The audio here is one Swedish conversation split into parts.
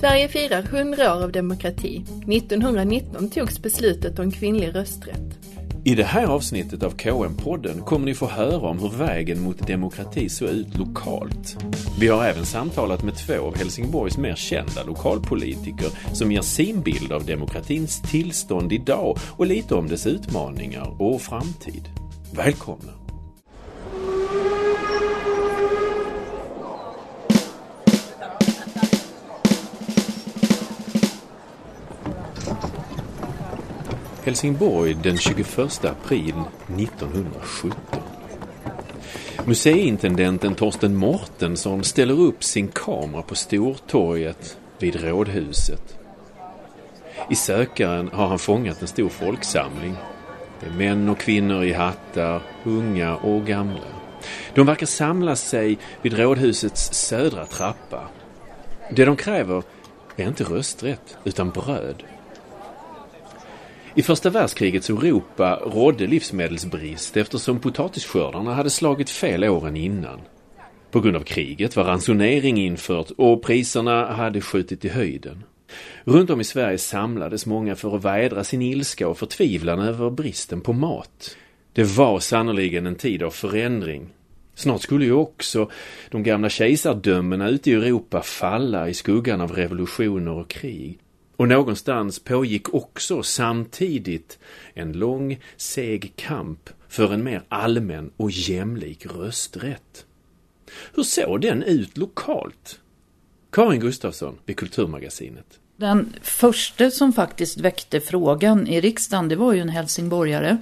Sverige firar 100 år av demokrati. 1919 togs beslutet om kvinnlig rösträtt. I det här avsnittet av KM-podden kommer ni få höra om hur vägen mot demokrati såg ut lokalt. Vi har även samtalat med två av Helsingborgs mer kända lokalpolitiker som ger sin bild av demokratins tillstånd idag och lite om dess utmaningar och framtid. Välkomna! Helsingborg den 21 april 1917. Museiintendenten Torsten Mortensson ställer upp sin kamera på Stortorget vid Rådhuset. I sökaren har han fångat en stor folksamling. Det är män och kvinnor i hattar, unga och gamla. De verkar samla sig vid Rådhusets södra trappa. Det de kräver är inte rösträtt, utan bröd. I första världskrigets Europa rådde livsmedelsbrist eftersom potatisskördarna hade slagit fel åren innan. På grund av kriget var ransonering infört och priserna hade skjutit i höjden. Runt om i Sverige samlades många för att vädra sin ilska och förtvivlan över bristen på mat. Det var sannoliken en tid av förändring. Snart skulle ju också de gamla kejsardömena ute i Europa falla i skuggan av revolutioner och krig. Och någonstans pågick också samtidigt en lång, seg kamp för en mer allmän och jämlik rösträtt. Hur såg den ut lokalt? Karin Gustafsson vid Kulturmagasinet. Den första som faktiskt väckte frågan i riksdagen, det var ju en helsingborgare.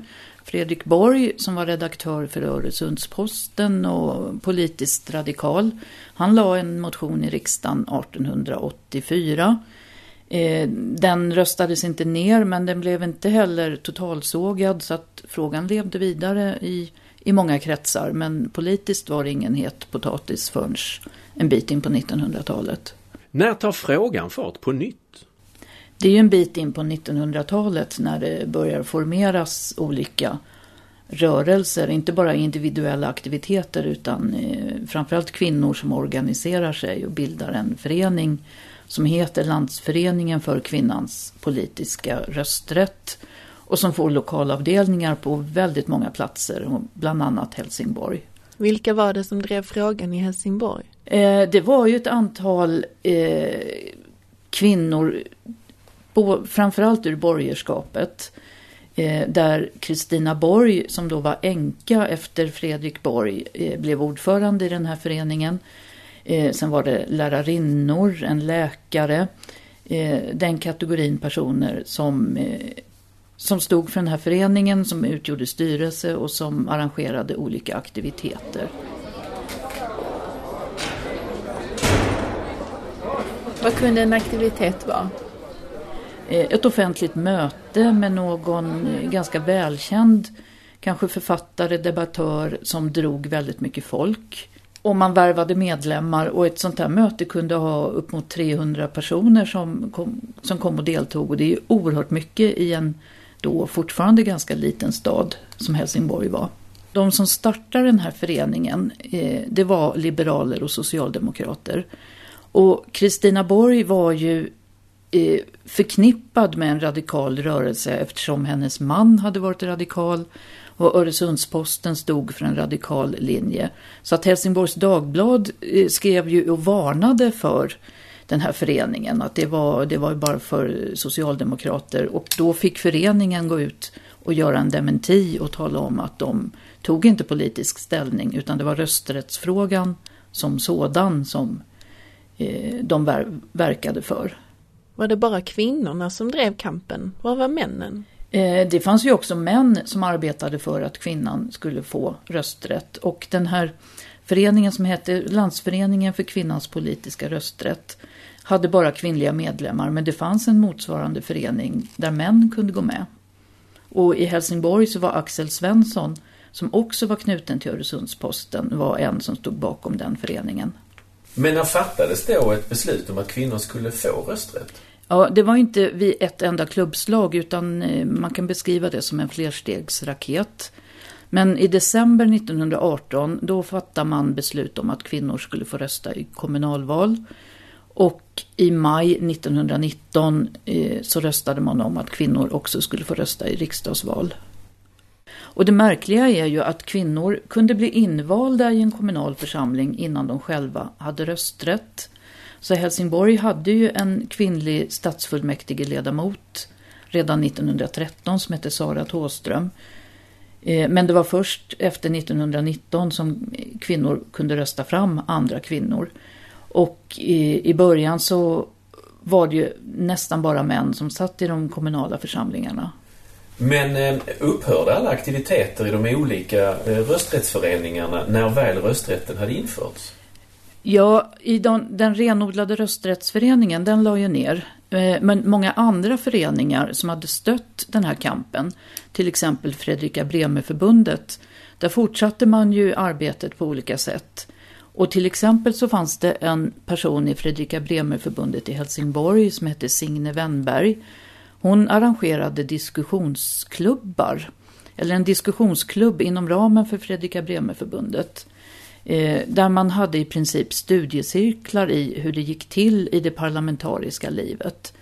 Fredrik Borg som var redaktör för Öresundsposten och politiskt radikal. Han la en motion i riksdagen 1884 Eh, den röstades inte ner men den blev inte heller totalsågad så att frågan levde vidare i, i många kretsar. Men politiskt var det ingen het potatis förrän en bit in på 1900-talet. När tar frågan fart på nytt? Det är ju en bit in på 1900-talet när det börjar formeras olika rörelser, inte bara individuella aktiviteter utan eh, framförallt kvinnor som organiserar sig och bildar en förening som heter Landsföreningen för kvinnans politiska rösträtt och som får lokalavdelningar på väldigt många platser, bland annat Helsingborg. Vilka var det som drev frågan i Helsingborg? Eh, det var ju ett antal eh, kvinnor, bo, framförallt ur borgerskapet, eh, där Kristina Borg, som då var änka efter Fredrik Borg, eh, blev ordförande i den här föreningen. Eh, sen var det lärarinnor, en läkare. Eh, den kategorin personer som, eh, som stod för den här föreningen, som utgjorde styrelse och som arrangerade olika aktiviteter. Vad kunde en aktivitet vara? Eh, ett offentligt möte med någon ganska välkänd, kanske författare, debattör som drog väldigt mycket folk och man värvade medlemmar och ett sånt här möte kunde ha upp mot 300 personer som kom, som kom och deltog och det är ju oerhört mycket i en då fortfarande ganska liten stad som Helsingborg var. De som startade den här föreningen eh, det var liberaler och socialdemokrater. Och Kristina Borg var ju eh, förknippad med en radikal rörelse eftersom hennes man hade varit radikal och Öresundsposten stod för en radikal linje. Så att Helsingborgs Dagblad eh, skrev ju och varnade för den här föreningen, att det var, det var bara för socialdemokrater. Och då fick föreningen gå ut och göra en dementi och tala om att de tog inte politisk ställning utan det var rösträttsfrågan som sådan som eh, de ver verkade för. Var det bara kvinnorna som drev kampen? Var var männen? Eh, det fanns ju också män som arbetade för att kvinnan skulle få rösträtt. Och den här föreningen som hette Landsföreningen för kvinnans politiska rösträtt hade bara kvinnliga medlemmar men det fanns en motsvarande förening där män kunde gå med. Och i Helsingborg så var Axel Svensson, som också var knuten till Öresundsposten, var en som stod bakom den föreningen. Men när fattades då ett beslut om att kvinnor skulle få rösträtt? Ja, det var inte vid ett enda klubbslag utan eh, man kan beskriva det som en flerstegsraket. Men i december 1918 då fattade man beslut om att kvinnor skulle få rösta i kommunalval. Och i maj 1919 eh, så röstade man om att kvinnor också skulle få rösta i riksdagsval. Och det märkliga är ju att kvinnor kunde bli invalda i en kommunal församling innan de själva hade rösträtt. Så Helsingborg hade ju en kvinnlig stadsfullmäktigeledamot redan 1913 som hette Sara Thåström. Eh, men det var först efter 1919 som kvinnor kunde rösta fram andra kvinnor. Och i, i början så var det ju nästan bara män som satt i de kommunala församlingarna. Men eh, upphörde alla aktiviteter i de olika eh, rösträttsföreningarna när väl rösträtten hade införts? Ja, i den, den renodlade rösträttsföreningen, den la ju ner. Eh, men många andra föreningar som hade stött den här kampen, till exempel Fredrika Bremer-förbundet, där fortsatte man ju arbetet på olika sätt. Och till exempel så fanns det en person i Fredrika Bremer-förbundet i Helsingborg som hette Signe Wennberg. Hon arrangerade diskussionsklubbar, eller en diskussionsklubb inom ramen för Fredrika Bremer-förbundet. Eh, där man hade i princip studiecirklar i hur det gick till i det parlamentariska livet.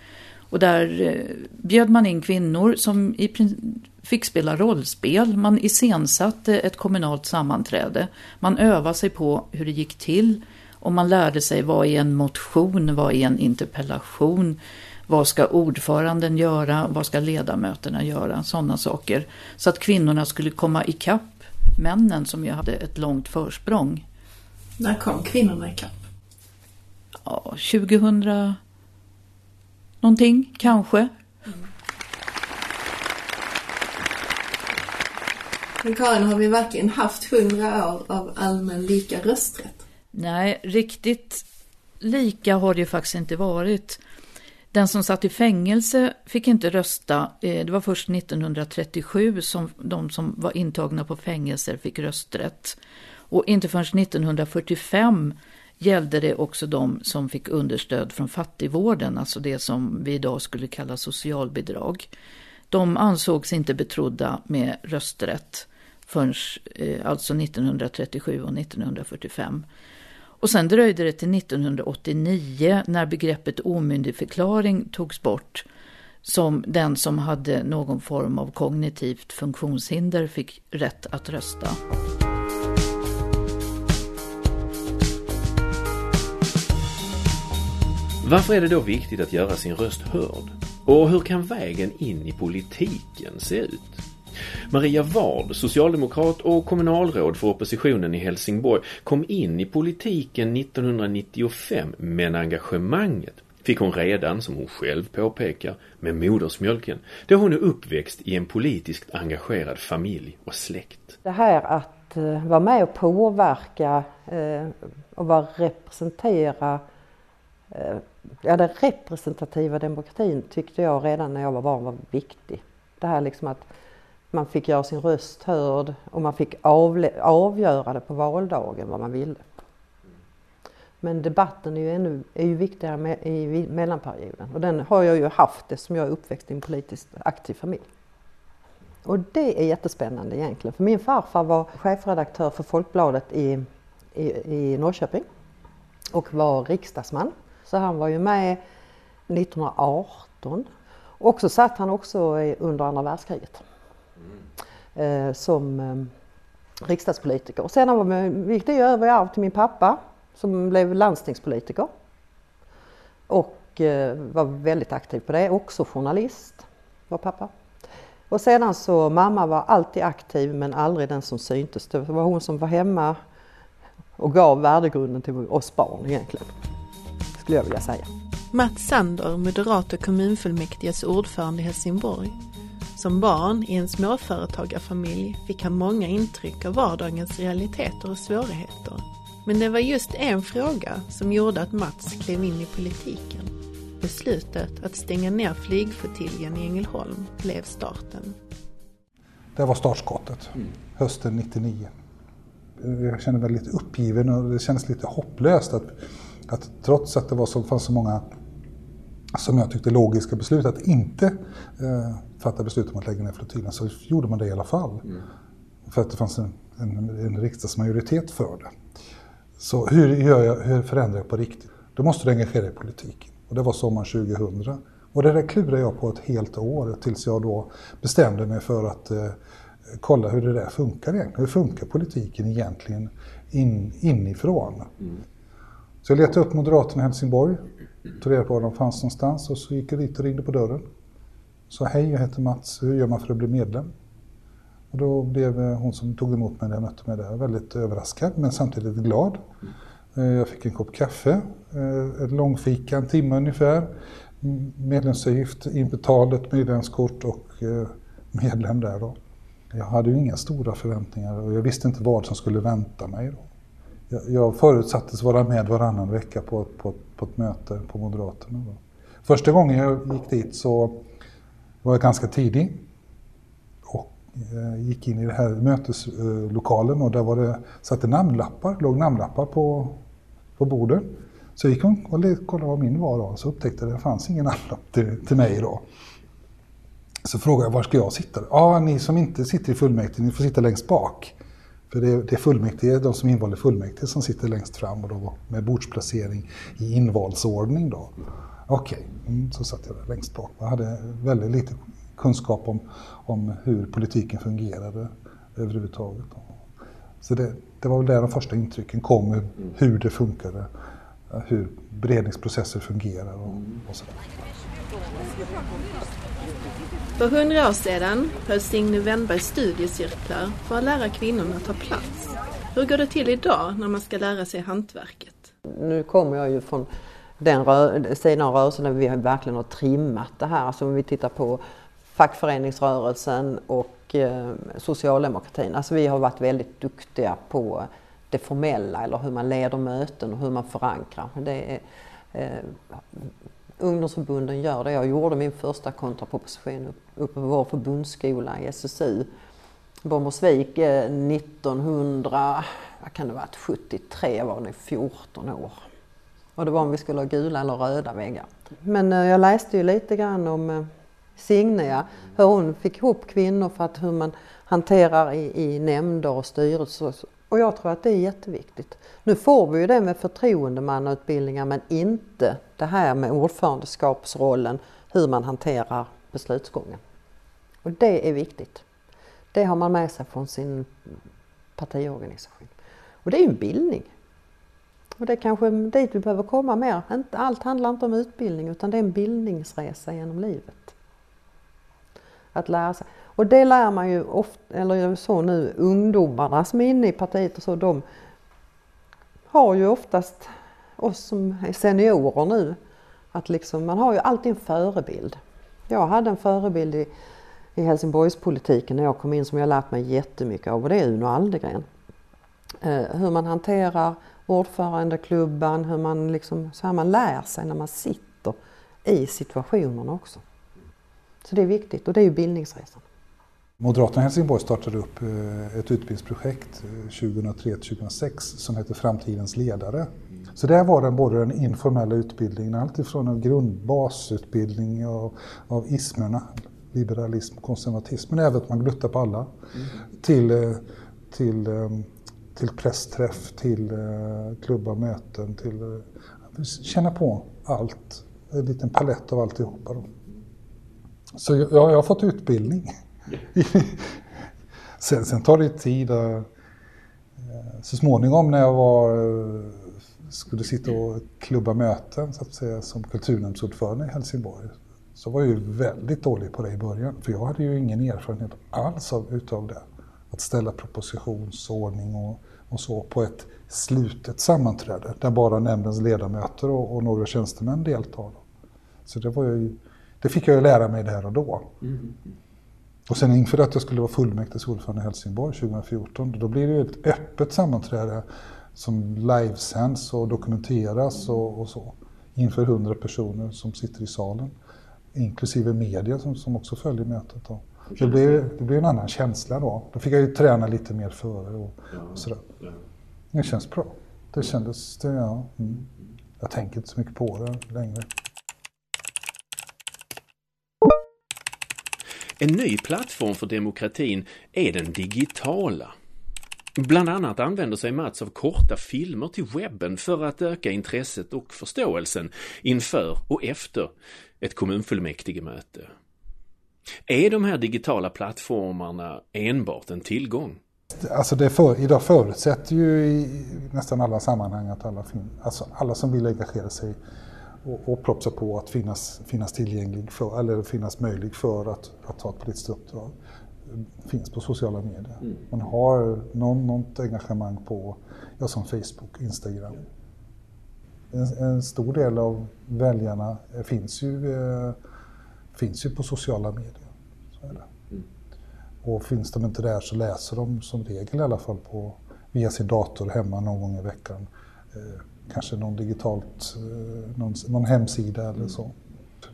Och där eh, bjöd man in kvinnor som i fick spela rollspel. Man iscensatte ett kommunalt sammanträde. Man övade sig på hur det gick till. Och man lärde sig vad är en motion, vad är en interpellation. Vad ska ordföranden göra? Vad ska ledamöterna göra? Sådana saker. Så att kvinnorna skulle komma ikapp männen som ju hade ett långt försprång. När kom kvinnorna ikapp? Ja, 2000 någonting kanske. Mm. Men Karin, har vi verkligen haft hundra år av allmän lika rösträtt? Nej, riktigt lika har det ju faktiskt inte varit. Den som satt i fängelse fick inte rösta. Eh, det var först 1937 som de som var intagna på fängelser fick rösträtt. Och inte förrän 1945 gällde det också de som fick understöd från fattigvården, alltså det som vi idag skulle kalla socialbidrag. De ansågs inte betrodda med rösträtt förrän eh, alltså 1937 och 1945. Och sen dröjde det till 1989 när begreppet omyndigförklaring togs bort som den som hade någon form av kognitivt funktionshinder fick rätt att rösta. Varför är det då viktigt att göra sin röst hörd? Och hur kan vägen in i politiken se ut? Maria Ward, socialdemokrat och kommunalråd för oppositionen i Helsingborg, kom in i politiken 1995 men engagemanget fick hon redan, som hon själv påpekar, med modersmjölken då hon är uppväxt i en politiskt engagerad familj och släkt. Det här att eh, vara med och påverka eh, och vara representera eh, ja, den representativa demokratin tyckte jag redan när jag var barn var viktig. Det här liksom att man fick göra sin röst hörd och man fick avgöra det på valdagen vad man ville. Men debatten är ju, ännu, är ju viktigare med, i mellanperioden och den har jag ju haft eftersom jag är uppväxt i en politiskt aktiv familj. Och det är jättespännande egentligen för min farfar var chefredaktör för Folkbladet i, i, i Norrköping och var riksdagsman. Så han var ju med 1918 och så satt han också under andra världskriget eh, som eh, riksdagspolitiker. Och sen gick det över i arv till min pappa som blev landstingspolitiker och eh, var väldigt aktiv på det, också journalist var pappa. Och sedan så, mamma var alltid aktiv men aldrig den som syntes. Det var hon som var hemma och gav värdegrunden till oss barn egentligen, skulle jag vilja säga. Mats Sander, moderata kommunfullmäktiges ordförande i Helsingborg, som barn i en småföretagarfamilj fick han många intryck av vardagens realiteter och svårigheter. Men det var just en fråga som gjorde att Mats klev in i politiken. Beslutet att stänga ner flygflottiljen i Ängelholm blev starten. Det var startskottet, mm. hösten 99. Jag kände mig lite uppgiven och det kändes lite hopplöst att, att trots att det var så, fanns så många som jag tyckte logiska beslut att inte eh, fatta beslut om att lägga ner flottiljen så gjorde man det i alla fall. Mm. För att det fanns en, en, en riksdagsmajoritet för det. Så hur, gör jag, hur förändrar jag på riktigt? då måste du engagera dig i politiken. Och det var sommaren 2000. Och det där klurade jag på ett helt år tills jag då bestämde mig för att eh, kolla hur det där funkar egentligen. Hur funkar politiken egentligen in, inifrån? Mm. Så jag letade upp Moderaterna i Helsingborg, tog reda på var de fanns någonstans och så gick jag dit och ringde på dörren. Så hej, jag heter Mats, hur gör man för att bli medlem? Och då blev eh, hon som tog emot mig när jag mötte mig där väldigt överraskad men samtidigt glad. Eh, jag fick en kopp kaffe, eh, ett långfika, en timme ungefär. Medlemsavgift, inbetald, ett medlemskort och medlem där då. Jag hade ju inga stora förväntningar och jag visste inte vad som skulle vänta mig. Då. Jag förutsattes vara med varannan vecka på, på, på ett möte på Moderaterna. Då. Första gången jag gick dit så var jag ganska tidig och eh, gick in i den här möteslokalen och där var det, satt det namnlappar, låg namnlappar på, på bordet. Så jag gick och kollade vad min var och så upptäckte jag att det fanns ingen namnlapp till, till mig då. Så frågade jag var ska jag sitta? Ja, ni som inte sitter i fullmäktige, ni får sitta längst bak. För det är, det är fullmäktige, de som är invalda i fullmäktige som sitter längst fram och då med bordsplacering i invalsordning då. Okej, okay. mm, så satt jag där längst bak. Jag hade väldigt lite kunskap om, om hur politiken fungerade överhuvudtaget. Så det, det var väl där de första intrycken kom, hur det funkade, hur beredningsprocesser fungerar och, och sådär. För hundra år sedan höll Signe Wennberg studiecirklar för att lära kvinnorna ta plats. Hur går det till idag när man ska lära sig hantverket? Nu kommer jag ju från den rö sidan av rörelsen där vi verkligen har trimmat det här. Alltså om vi tittar på fackföreningsrörelsen och eh, socialdemokratin. Alltså vi har varit väldigt duktiga på det formella eller hur man leder möten och hur man förankrar. Det är, eh, ungdomsförbunden gör det. Jag gjorde min första kontraproposition uppe på vår förbundsskola i SSU, Bommersvik eh, 1900, vad kan det vara, 73 var det 14 år. Och det var om vi skulle ha gula eller röda väggar. Men eh, jag läste ju lite grann om eh, Signe, ja, hur hon fick ihop kvinnor för att hur man hanterar i, i nämnder och styrelser och jag tror att det är jätteviktigt. Nu får vi ju det med förtroendemannautbildningar men inte det här med ordförandeskapsrollen, hur man hanterar beslutsgången. Och det är viktigt. Det har man med sig från sin partiorganisation. Och det är ju en bildning. Och det är kanske dit vi behöver komma mer. Allt handlar inte om utbildning utan det är en bildningsresa genom livet. Att lära sig. Och det lär man ju ofta, eller så nu, ungdomarna som är inne i partiet och så, de har ju oftast oss som är seniorer nu, att liksom, man har ju alltid en förebild. Jag hade en förebild i, i Helsingborgspolitiken när jag kom in som jag lärt mig jättemycket av och det är Uno Aldegren. Eh, hur man hanterar ordförandeklubban, hur man liksom, så här man lär sig när man sitter i situationerna också. Så det är viktigt och det är ju bildningsresan. Moderaterna i Helsingborg startade upp eh, ett utbildningsprojekt 2003-2006 eh, som heter Framtidens ledare. Så där var det både den informella utbildningen, alltifrån en grundbasutbildning av, av ismerna, liberalism, konservatism, men även att man gluttar på alla, till, eh, till, till pressträff, till eh, klubbar, möten, till eh, känna på allt, en liten palett av alltihopa. Då. Så jag, jag har fått utbildning. sen, sen tar det tid. Eh, så småningom när jag var, eh, skulle sitta och klubba möten så att säga, som kulturnämndsordförande i Helsingborg så var jag ju väldigt dålig på det i början. För jag hade ju ingen erfarenhet alls av, utav det. Att ställa propositionsordning och, och så på ett slutet sammanträde där bara nämndens ledamöter och, och några tjänstemän deltar. Så det, var ju, det fick jag ju lära mig där och då. Mm. Och sen inför att jag skulle vara fullmäktiges ordförande i Helsingborg 2014, då blir det ett öppet sammanträde som livesänds och dokumenteras och, och, så. Inför 100 personer som sitter i salen. Inklusive media som, som också följer mötet. Då. Det blir, det blir en annan känsla då. Då fick jag ju träna lite mer före och, och sådär. Det känns bra. Det kändes, det, ja. Mm. Jag tänker inte så mycket på det längre. En ny plattform för demokratin är den digitala. Bland annat använder sig Mats av korta filmer till webben för att öka intresset och förståelsen inför och efter ett kommunfullmäktigemöte. Är de här digitala plattformarna enbart en tillgång? Alltså det för, idag förutsätter ju i nästan alla sammanhang att alla, fin, alltså alla som vill engagera sig och, och propsa på att finnas, finnas tillgänglig för, eller finnas möjlig för att, att ta ett politiskt uppdrag finns på sociala medier. Mm. Man har någon, något engagemang på ja, som Facebook, Instagram. En, en, stor del av väljarna finns ju, eh, finns ju på sociala medier. Så är det. Mm. Och finns de inte där så läser de som regel i alla fall på, via sin dator hemma någon gång i veckan. Eh, kanske någon digitalt, eh, någon, någon hemsida eller mm. så.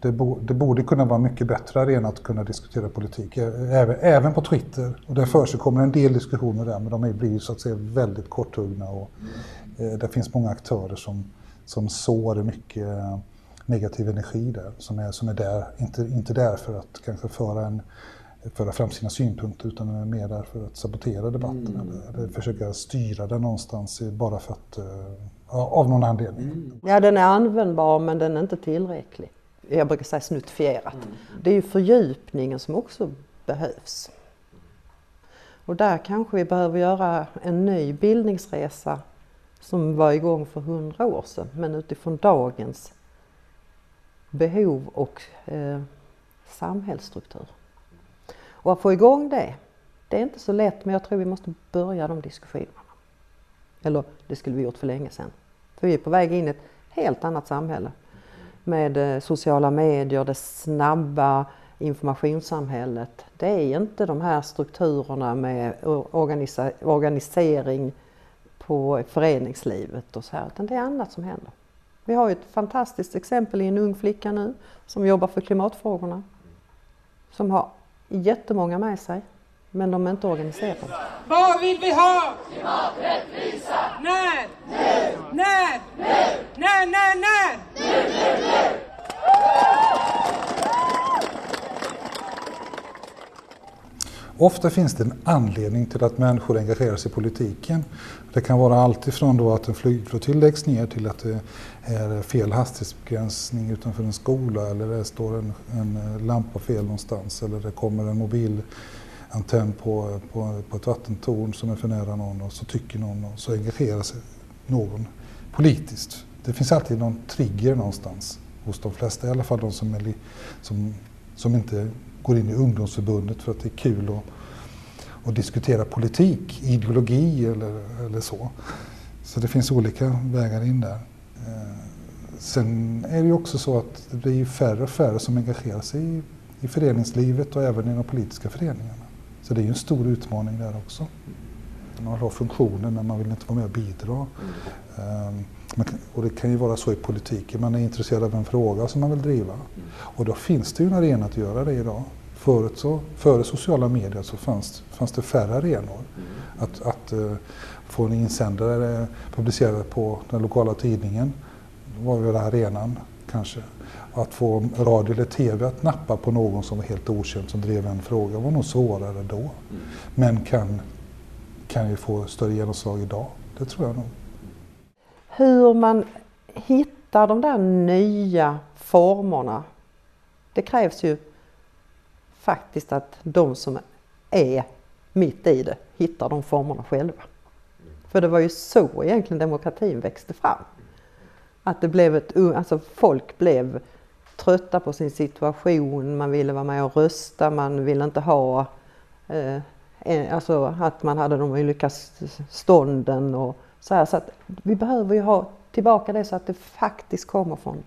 Det, bo, det, borde kunna vara mycket bättre arena att kunna diskutera politik, även, även på Twitter. Och där förekommer en del diskussioner där, men de blir så att säga väldigt korthuggna och eh, det finns många aktörer som, som sår mycket negativ energi där, som är, som är där, inte, inte där för att kanske föra, en, föra fram sina synpunkter utan är mer där för att sabotera debatten mm. eller, eller försöka styra den någonstans bara för att, uh, av någon anledning. Mm. Ja, den är användbar men den är inte tillräcklig jag brukar säga snuttifierat. Mm. Det är ju fördjupningen som också behövs. Och där kanske vi behöver göra en ny bildningsresa som var igång för hundra år sedan men utifrån dagens behov och eh, samhällsstruktur. Och att få igång det, det är inte så lätt men jag tror vi måste börja de diskussionerna. Eller det skulle vi gjort för länge sedan. För vi är på väg in i ett helt annat samhälle med eh, sociala medier, det snabba informationssamhället. Det är inte de här strukturerna med organisa organisering på föreningslivet och så här, utan det är annat som händer. Vi har ett fantastiskt exempel i en ung flicka nu som jobbar för klimatfrågorna. Som har jättemånga med sig, men de är inte organiserade. Vad vill vi ha? Klimaträttvisa! När? Nu! När? Nu! När, när, när? Nu, nu, nu! Ofta finns det en anledning till att människor engagerar sig i politiken. Det kan vara allt ifrån då att en flygflottilj läggs ner till att det är fel hastighetsbegränsning utanför en skola eller det står en, en lampa fel någonstans eller det kommer en mobilantenn på, på, på ett vattentorn som är för nära någon och så tycker någon och så engagerar sig någon politiskt. Det finns alltid någon trigger någonstans hos de flesta, i alla fall de som, är, som, som inte går in i ungdomsförbundet för att det är kul att, att diskutera politik, ideologi eller, eller så. Så det finns olika vägar in där. Eh, sen är det ju också så att det blir färre och färre som engagerar sig i, i föreningslivet och även i de politiska föreningarna. Så det är ju en stor utmaning där också. Man har funktioner men man vill inte vara med och bidra. Mm. Och det kan ju vara så i politiken, man är intresserad av en fråga som man vill driva. Mm. Och då finns det ju en arena att göra det idag. Förut så, före sociala medier så fanns, fanns det färre arenor. Mm. Att, att uh, få en insändare publicerad på den lokala tidningen var ju arenan kanske. Att få radio eller TV att nappa på någon som var helt okänd som drev en fråga var nog svårare då. Mm. Men kan kan ju få större genomslag idag. Det tror jag nog. Hur man hittar de där nya formerna. Det krävs ju faktiskt att de som är mitt i det hittar de formerna själva. För det var ju så egentligen demokratin växte fram. Att det blev ett, alltså folk blev trötta på sin situation, man ville vara med och rösta, man ville inte ha eh, alltså att man hade de olika stånden och så här. Så att vi behöver ju ha tillbaka det så att det faktiskt kommer från,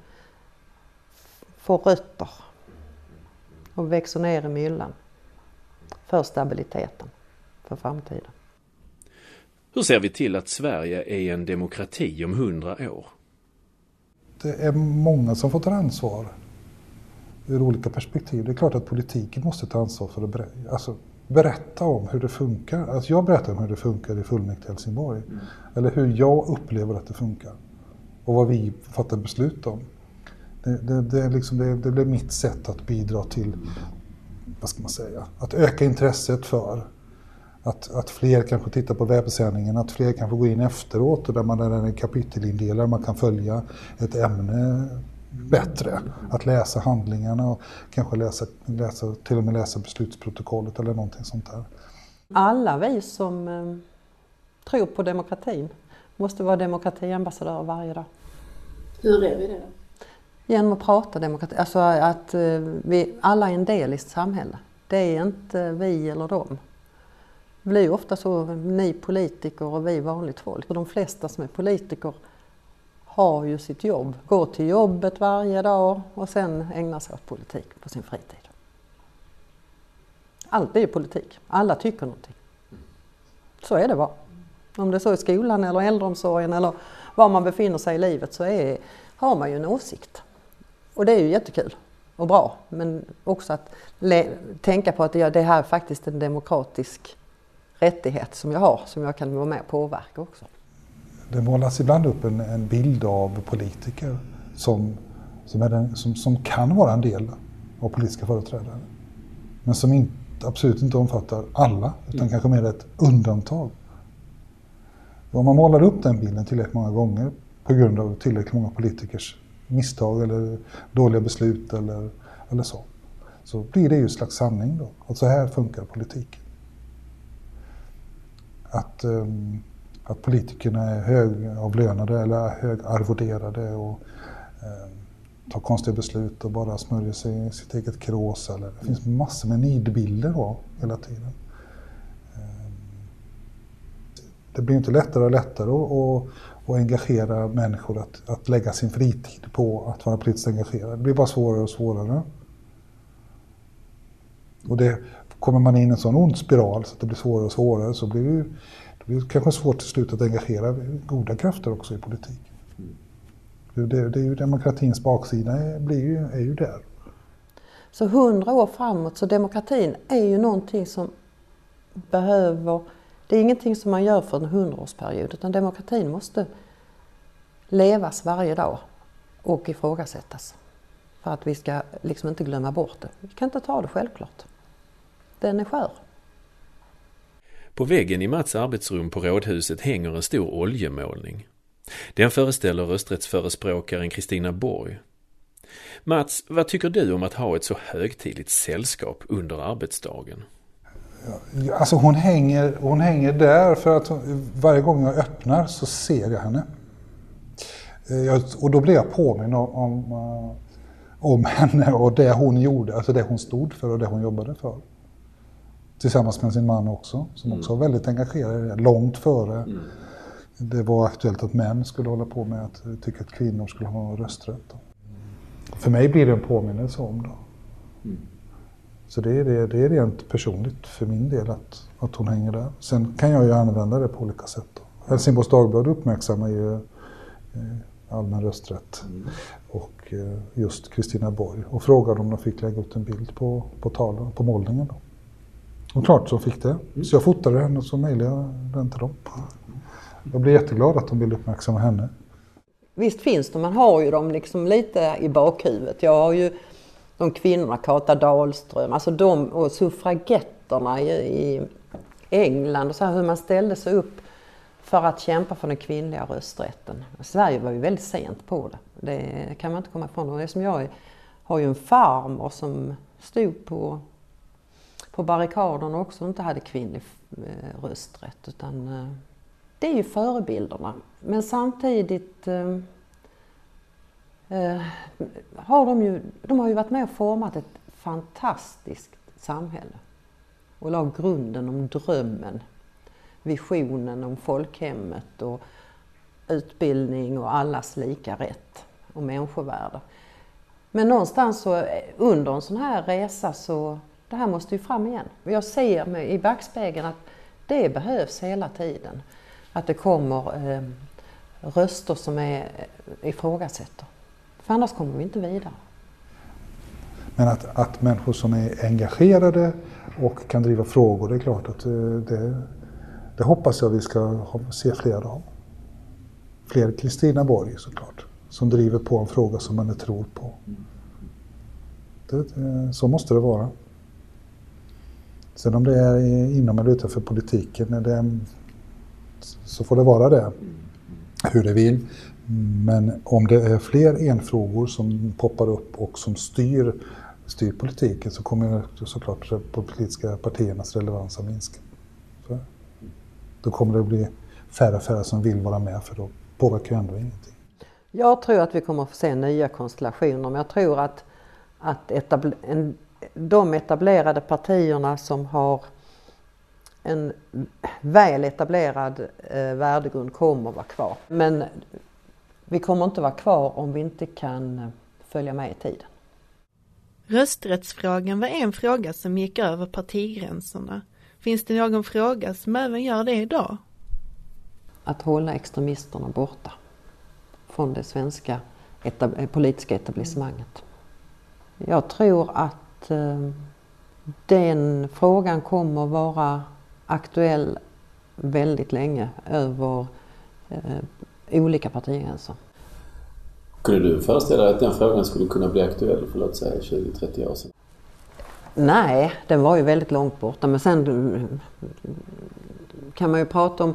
får rötter och växer ner i myllan för stabiliteten för framtiden. Hur ser vi till att Sverige är en demokrati om hundra år? Det är många som får ta ansvar ur olika perspektiv. Det är klart att politiken måste ta ansvar för att alltså, berätta om hur det funkar. Alltså jag berättar om hur det funkar i fullmäktige Helsingborg. Mm. Eller hur jag upplever att det funkar. Och vad vi fattar beslut om. Det, det, det, liksom, det, det blir mitt sätt att bidra till, vad ska man säga, att öka intresset för att, att fler kanske tittar på webbsändningen, att fler kan få gå in efteråt och där man är kapitelindelad, man kan följa ett ämne bättre. Att läsa handlingarna och kanske läsa, läsa, till och med läsa beslutsprotokollet eller någonting sånt där. Alla vi som eh, tror på demokratin måste vara demokratiambassadörer varje dag. Hur är vi det då? Genom att prata demokrati, alltså att eh, vi alla är en del i ett samhälle. Det är inte vi eller dem. Det blir ofta så, ni politiker och vi vanligt folk. De flesta som är politiker har ju sitt jobb, går till jobbet varje dag och sen ägnar sig åt politik på sin fritid. Allt är ju politik, alla tycker någonting. Så är det bara. Om det är så i skolan eller äldreomsorgen eller var man befinner sig i livet så är, har man ju en åsikt. Och det är ju jättekul och bra men också att tänka på att det här är faktiskt en demokratisk rättighet som jag har som jag kan vara med och påverka också. Det målas ibland upp en, en bild av politiker som, som, den, som, som, kan vara en del av politiska företrädare. Men som inte, absolut inte omfattar alla, utan mm. kanske mer ett undantag. Och om man målar upp den bilden tillräckligt många gånger på grund av tillräckligt många politikers misstag eller dåliga beslut eller, eller så, så blir det ju ett slags sanning då. Att så här funkar politiken. Att um, att politikerna är högavlönade eller högarvoderade och eh, tar konstiga beslut och bara smörjer sig i sitt eget krås. Eller, det finns massor med nidbilder då, hela tiden. Eh, det blir inte lättare och lättare att, och engagera människor att, att lägga sin fritid på att vara politiskt engagerad. Det blir bara svårare och svårare. Och det, kommer man in i en sån ond spiral så att det blir svårare och svårare så blir det ju det blir kanske svårt till slut att engagera goda krafter också i politiken. Det, det, är ju demokratins baksida blir ju, är ju där. Så hundra år framåt, så demokratin är ju någonting som behöver... Det är ingenting som man gör för en hundraårsperiod utan demokratin måste levas varje dag och ifrågasättas. För att vi ska liksom inte glömma bort det. Vi kan inte ta det självklart. Den är skör. På väggen i Mats arbetsrum på Rådhuset hänger en stor oljemålning. Den föreställer rösträttsförespråkaren Kristina Borg. Mats, vad tycker du om att ha ett så högtidligt sällskap under arbetsdagen? Alltså hon hänger, hon hänger där för att hon, varje gång jag öppnar så ser jag henne. Eh, jag, och då blir jag påminn om, om, eh, om henne och det hon gjorde, alltså det hon stod för och det hon jobbade för tillsammans med sin man också, som också var väldigt engagerad i det, långt före mm. det var aktuellt att män skulle hålla på med att tycka att kvinnor skulle ha rösträtt. Mm. För mig blir det en påminnelse om det. Mm. Så det är, det, det är rent personligt för min del att, att hon hänger där. Sen kan jag ju använda det på olika sätt. Då. Helsingborgs Dagblad uppmärksammar ju eh, allmän rösträtt mm. och eh, just Kristina Borg och frågade om de fick lägga ut en bild på, på talen, på målningen. Då. Och klart så fick det. Så jag fotade henne och så mejlade jag den till dem. Jag blev jätteglad att de ville uppmärksamma henne. Visst finns de, man har ju dem liksom lite i bakhuvudet. Jag har ju de kvinnorna, Kata Dahlström, alltså de och suffragetterna i, i England och så här, hur man ställde sig upp för att kämpa för den kvinnliga rösträtten. Sverige var ju väldigt sent på det. Det kan man inte komma ifrån. Och det som jag har ju en farmor som stod på på barrikaderna också inte hade kvinnlig eh, rösträtt. Utan, eh, det är ju förebilderna. Men samtidigt eh, eh, har de ju, de har ju varit med och format ett fantastiskt samhälle och la grunden om drömmen, visionen om folkhemmet och utbildning och allas lika rätt och människovärde. Men någonstans så under en sån här resa så det här måste ju fram igen. Jag ser mig i backspegeln att det behövs hela tiden. Att det kommer eh, röster som är, eh, ifrågasätter. För annars kommer vi inte vidare. Men att, att människor som är engagerade och kan driva frågor, det är klart att eh, det, det hoppas jag vi ska se fler av. Fler Kristina Borg såklart, som driver på en fråga som man tror på. Det, eh, så måste det vara. Sen om det är inom eller utanför politiken, det, så får det vara det. Hur det vill. Men om det är fler enfrågor som poppar upp och som styr, styr politiken så kommer såklart de politiska partiernas relevans att minska. Så. Då kommer det att bli färre och färre som vill vara med för då påverkar ju ändå ingenting. Jag tror att vi kommer att få se nya konstellationer men jag tror att, att etabl- en, de etablerade partierna som har en väl etablerad eh, värdegrund kommer vara kvar. Men vi kommer inte vara kvar om vi inte kan eh, följa med i tiden. Rösträttsfrågan var en fråga som gick över partigränserna. Finns det någon fråga som även gör det idag? Att hålla extremisterna borta från det svenska etab politiska etablissemanget. Jag tror att eh, den frågan kommer vara aktuell väldigt länge över eh, olika partigränser. Kunde du föreställa dig att den frågan skulle kunna bli aktuell för låt säga 20-30 år sedan? Nej, den var ju väldigt långt borta men sen kan man ju prata om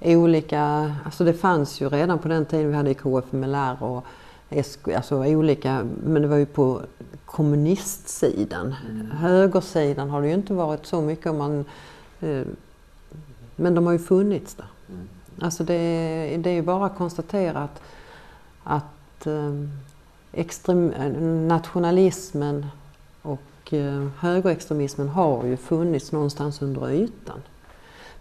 olika, alltså det fanns ju redan på den tiden vi hade KFMLR och SK, alltså olika, men det var ju på kommunistsidan. Mm. Högersidan har det ju inte varit så mycket om man, eh, men de har ju funnits där. Mm. Alltså det, det är ju bara att konstatera att, att eh, extrem, nationalismen och eh, högerextremismen har ju funnits någonstans under ytan.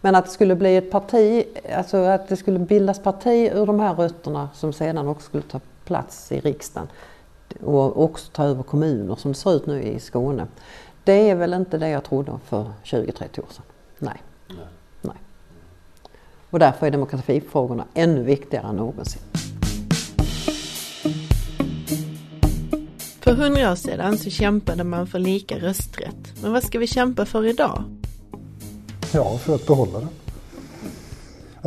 Men att det skulle bli ett parti, alltså att det skulle bildas parti ur de här rötterna som sedan också skulle ta plats i riksdagen och också ta över kommuner som det ser ut nu i Skåne. Det är väl inte det jag trodde för 20-30 år sedan. Nej. Nej. Nej. Och därför är demokratifrågorna ännu viktigare än någonsin. För hundra år sedan så kämpade man för lika rösträtt. Men vad ska vi kämpa för idag? Ja, för att behålla den.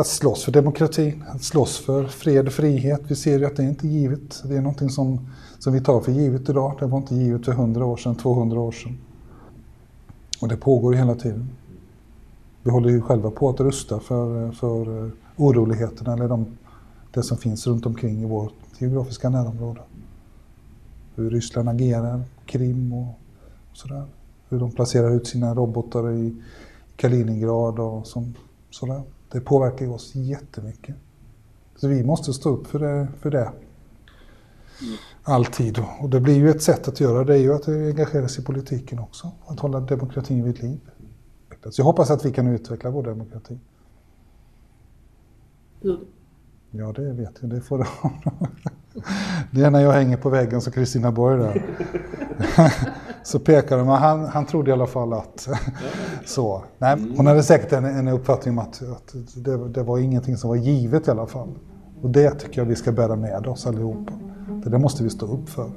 Att slåss för demokratin, att slåss för fred och frihet. Vi ser ju att det är inte givet. Det är någonting som, som vi tar för givet idag. Det var inte givet för 100 år sedan, 200 år sedan. Och det pågår ju hela tiden. Vi håller ju själva på att rusta för, för oroligheterna eller de, det som finns runt omkring i vårt geografiska närområde. Hur Ryssland agerar, Krim och sådär. Hur de placerar ut sina robotar i Kaliningrad och som, sådär. Det påverkar oss jättemycket. Så vi måste stå upp för det. För det. Alltid. Och det blir ju ett sätt att göra det, är ju att engagera sig i politiken också. Att hålla demokratin vid liv. Så jag hoppas att vi kan utveckla vår demokrati. Hur? Ja, det vet jag. Det får Det är när jag hänger på väggen som Kristina Borg där. så pekar de, han, han trodde i alla fall att så. Nej, hon hade säkert en, en uppfattning om att, att det, det, var ingenting som var givet i alla fall. Och det tycker jag vi ska bära med oss allihopa. Det där måste vi stå upp för.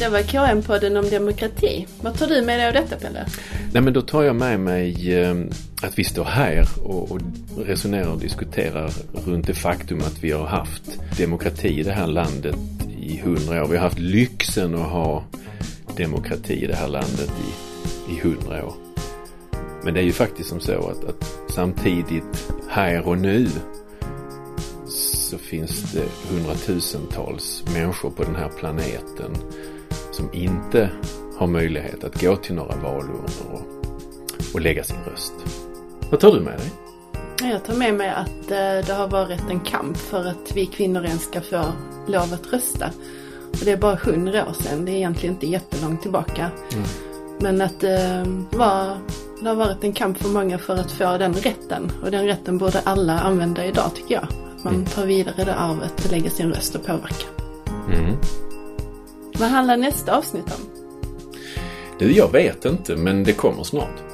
Det var KM-podden om demokrati. Vad tar du med dig av detta Pelle? Nej men då tar jag med mig eh, att vi står här och, och resonerar och diskuterar runt det faktum att vi har haft demokrati i det här landet i hundra år. Vi har haft lyxen att ha demokrati i det här landet i, i hundra år. Men det är ju faktiskt som så att, att samtidigt här och nu så finns det hundratusentals människor på den här planeten som inte har möjlighet att gå till några valurnor och, och lägga sin röst. Vad tar du med dig? Jag tar med mig att eh, det har varit en kamp för att vi kvinnor ens ska få lov att rösta. Och det är bara hundra år sedan, det är egentligen inte jättelångt tillbaka. Mm. Men att det, var, det har varit en kamp för många för att få den rätten. Och den rätten borde alla använda idag tycker jag. Att man mm. tar vidare det arvet och lägger sin röst och påverkar. Mm. Vad handlar nästa avsnitt om? Du, jag vet inte, men det kommer snart.